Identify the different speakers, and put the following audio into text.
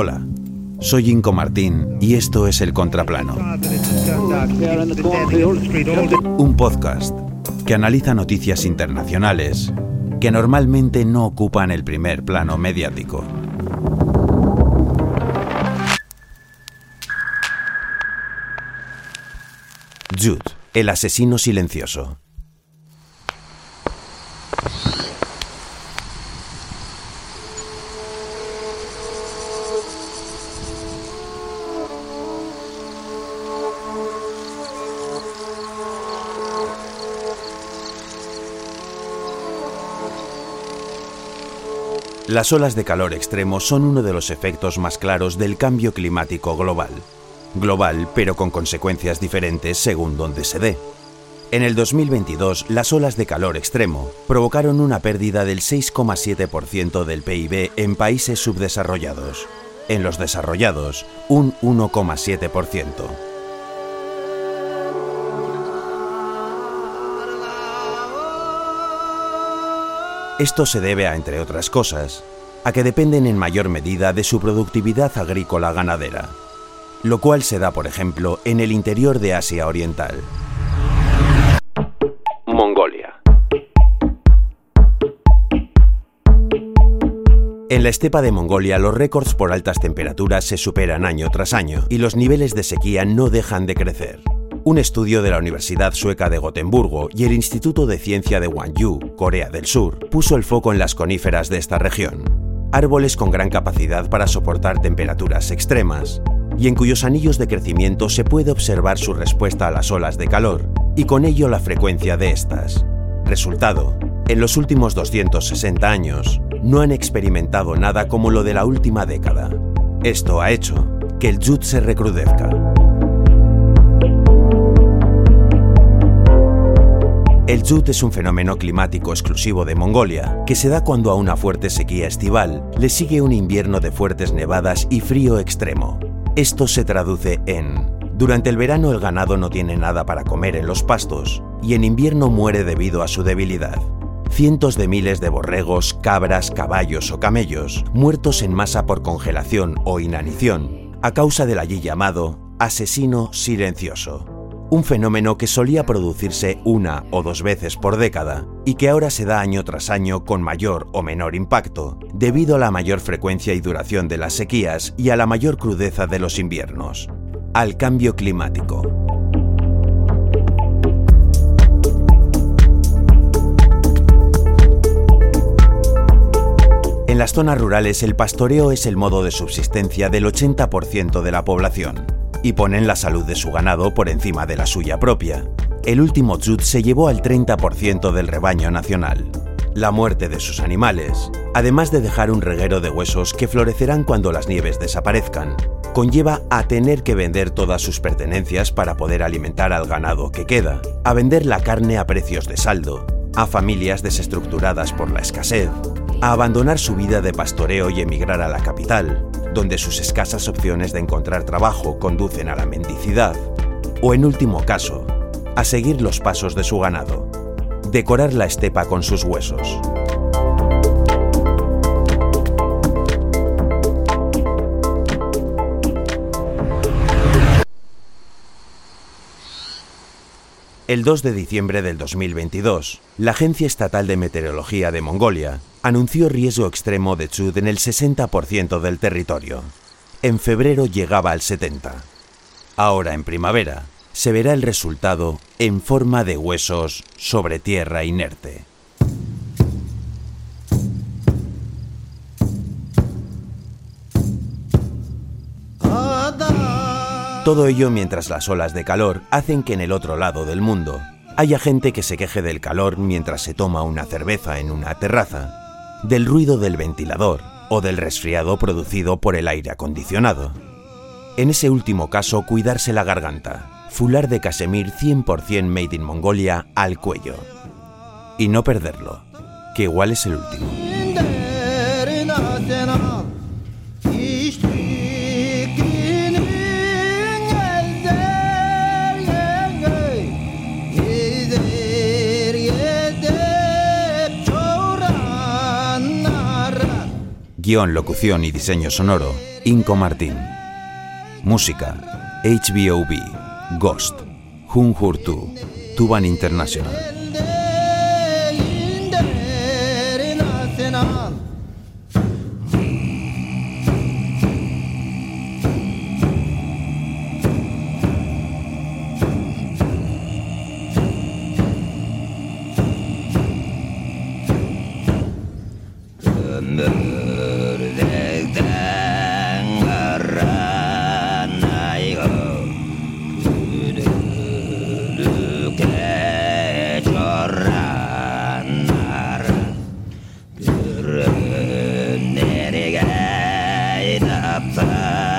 Speaker 1: Hola, soy Inco Martín y esto es El Contraplano. Un podcast que analiza noticias internacionales que normalmente no ocupan el primer plano mediático. Jude, el asesino silencioso. Las olas de calor extremo son uno de los efectos más claros del cambio climático global. Global, pero con consecuencias diferentes según donde se dé. En el 2022, las olas de calor extremo provocaron una pérdida del 6,7% del PIB en países subdesarrollados. En los desarrollados, un 1,7%. Esto se debe a, entre otras cosas, a que dependen en mayor medida de su productividad agrícola ganadera, lo cual se da, por ejemplo, en el interior de Asia Oriental. Mongolia. En la estepa de Mongolia los récords por altas temperaturas se superan año tras año y los niveles de sequía no dejan de crecer. Un estudio de la Universidad Sueca de Gotemburgo y el Instituto de Ciencia de Gwangju, Corea del Sur, puso el foco en las coníferas de esta región. Árboles con gran capacidad para soportar temperaturas extremas, y en cuyos anillos de crecimiento se puede observar su respuesta a las olas de calor, y con ello la frecuencia de estas. Resultado, en los últimos 260 años, no han experimentado nada como lo de la última década. Esto ha hecho que el yud se recrudezca. El Yut es un fenómeno climático exclusivo de Mongolia, que se da cuando a una fuerte sequía estival le sigue un invierno de fuertes nevadas y frío extremo. Esto se traduce en... Durante el verano el ganado no tiene nada para comer en los pastos, y en invierno muere debido a su debilidad. Cientos de miles de borregos, cabras, caballos o camellos, muertos en masa por congelación o inanición, a causa del allí llamado asesino silencioso un fenómeno que solía producirse una o dos veces por década y que ahora se da año tras año con mayor o menor impacto, debido a la mayor frecuencia y duración de las sequías y a la mayor crudeza de los inviernos, al cambio climático. En las zonas rurales el pastoreo es el modo de subsistencia del 80% de la población y ponen la salud de su ganado por encima de la suya propia. El último Tzut se llevó al 30% del rebaño nacional. La muerte de sus animales, además de dejar un reguero de huesos que florecerán cuando las nieves desaparezcan, conlleva a tener que vender todas sus pertenencias para poder alimentar al ganado que queda, a vender la carne a precios de saldo, a familias desestructuradas por la escasez, a abandonar su vida de pastoreo y emigrar a la capital, donde sus escasas opciones de encontrar trabajo conducen a la mendicidad, o en último caso, a seguir los pasos de su ganado, decorar la estepa con sus huesos. El 2 de diciembre del 2022, la Agencia Estatal de Meteorología de Mongolia anunció riesgo extremo de chud en el 60% del territorio. En febrero llegaba al 70%. Ahora en primavera se verá el resultado en forma de huesos sobre tierra inerte. Todo ello mientras las olas de calor hacen que en el otro lado del mundo haya gente que se queje del calor mientras se toma una cerveza en una terraza, del ruido del ventilador o del resfriado producido por el aire acondicionado. En ese último caso, cuidarse la garganta, fular de casemir 100% made in Mongolia al cuello. Y no perderlo, que igual es el último. Locución y diseño sonoro, Inco Martín. Música, HBOB, Ghost, Hun Hurtu, Tuban International. Ah!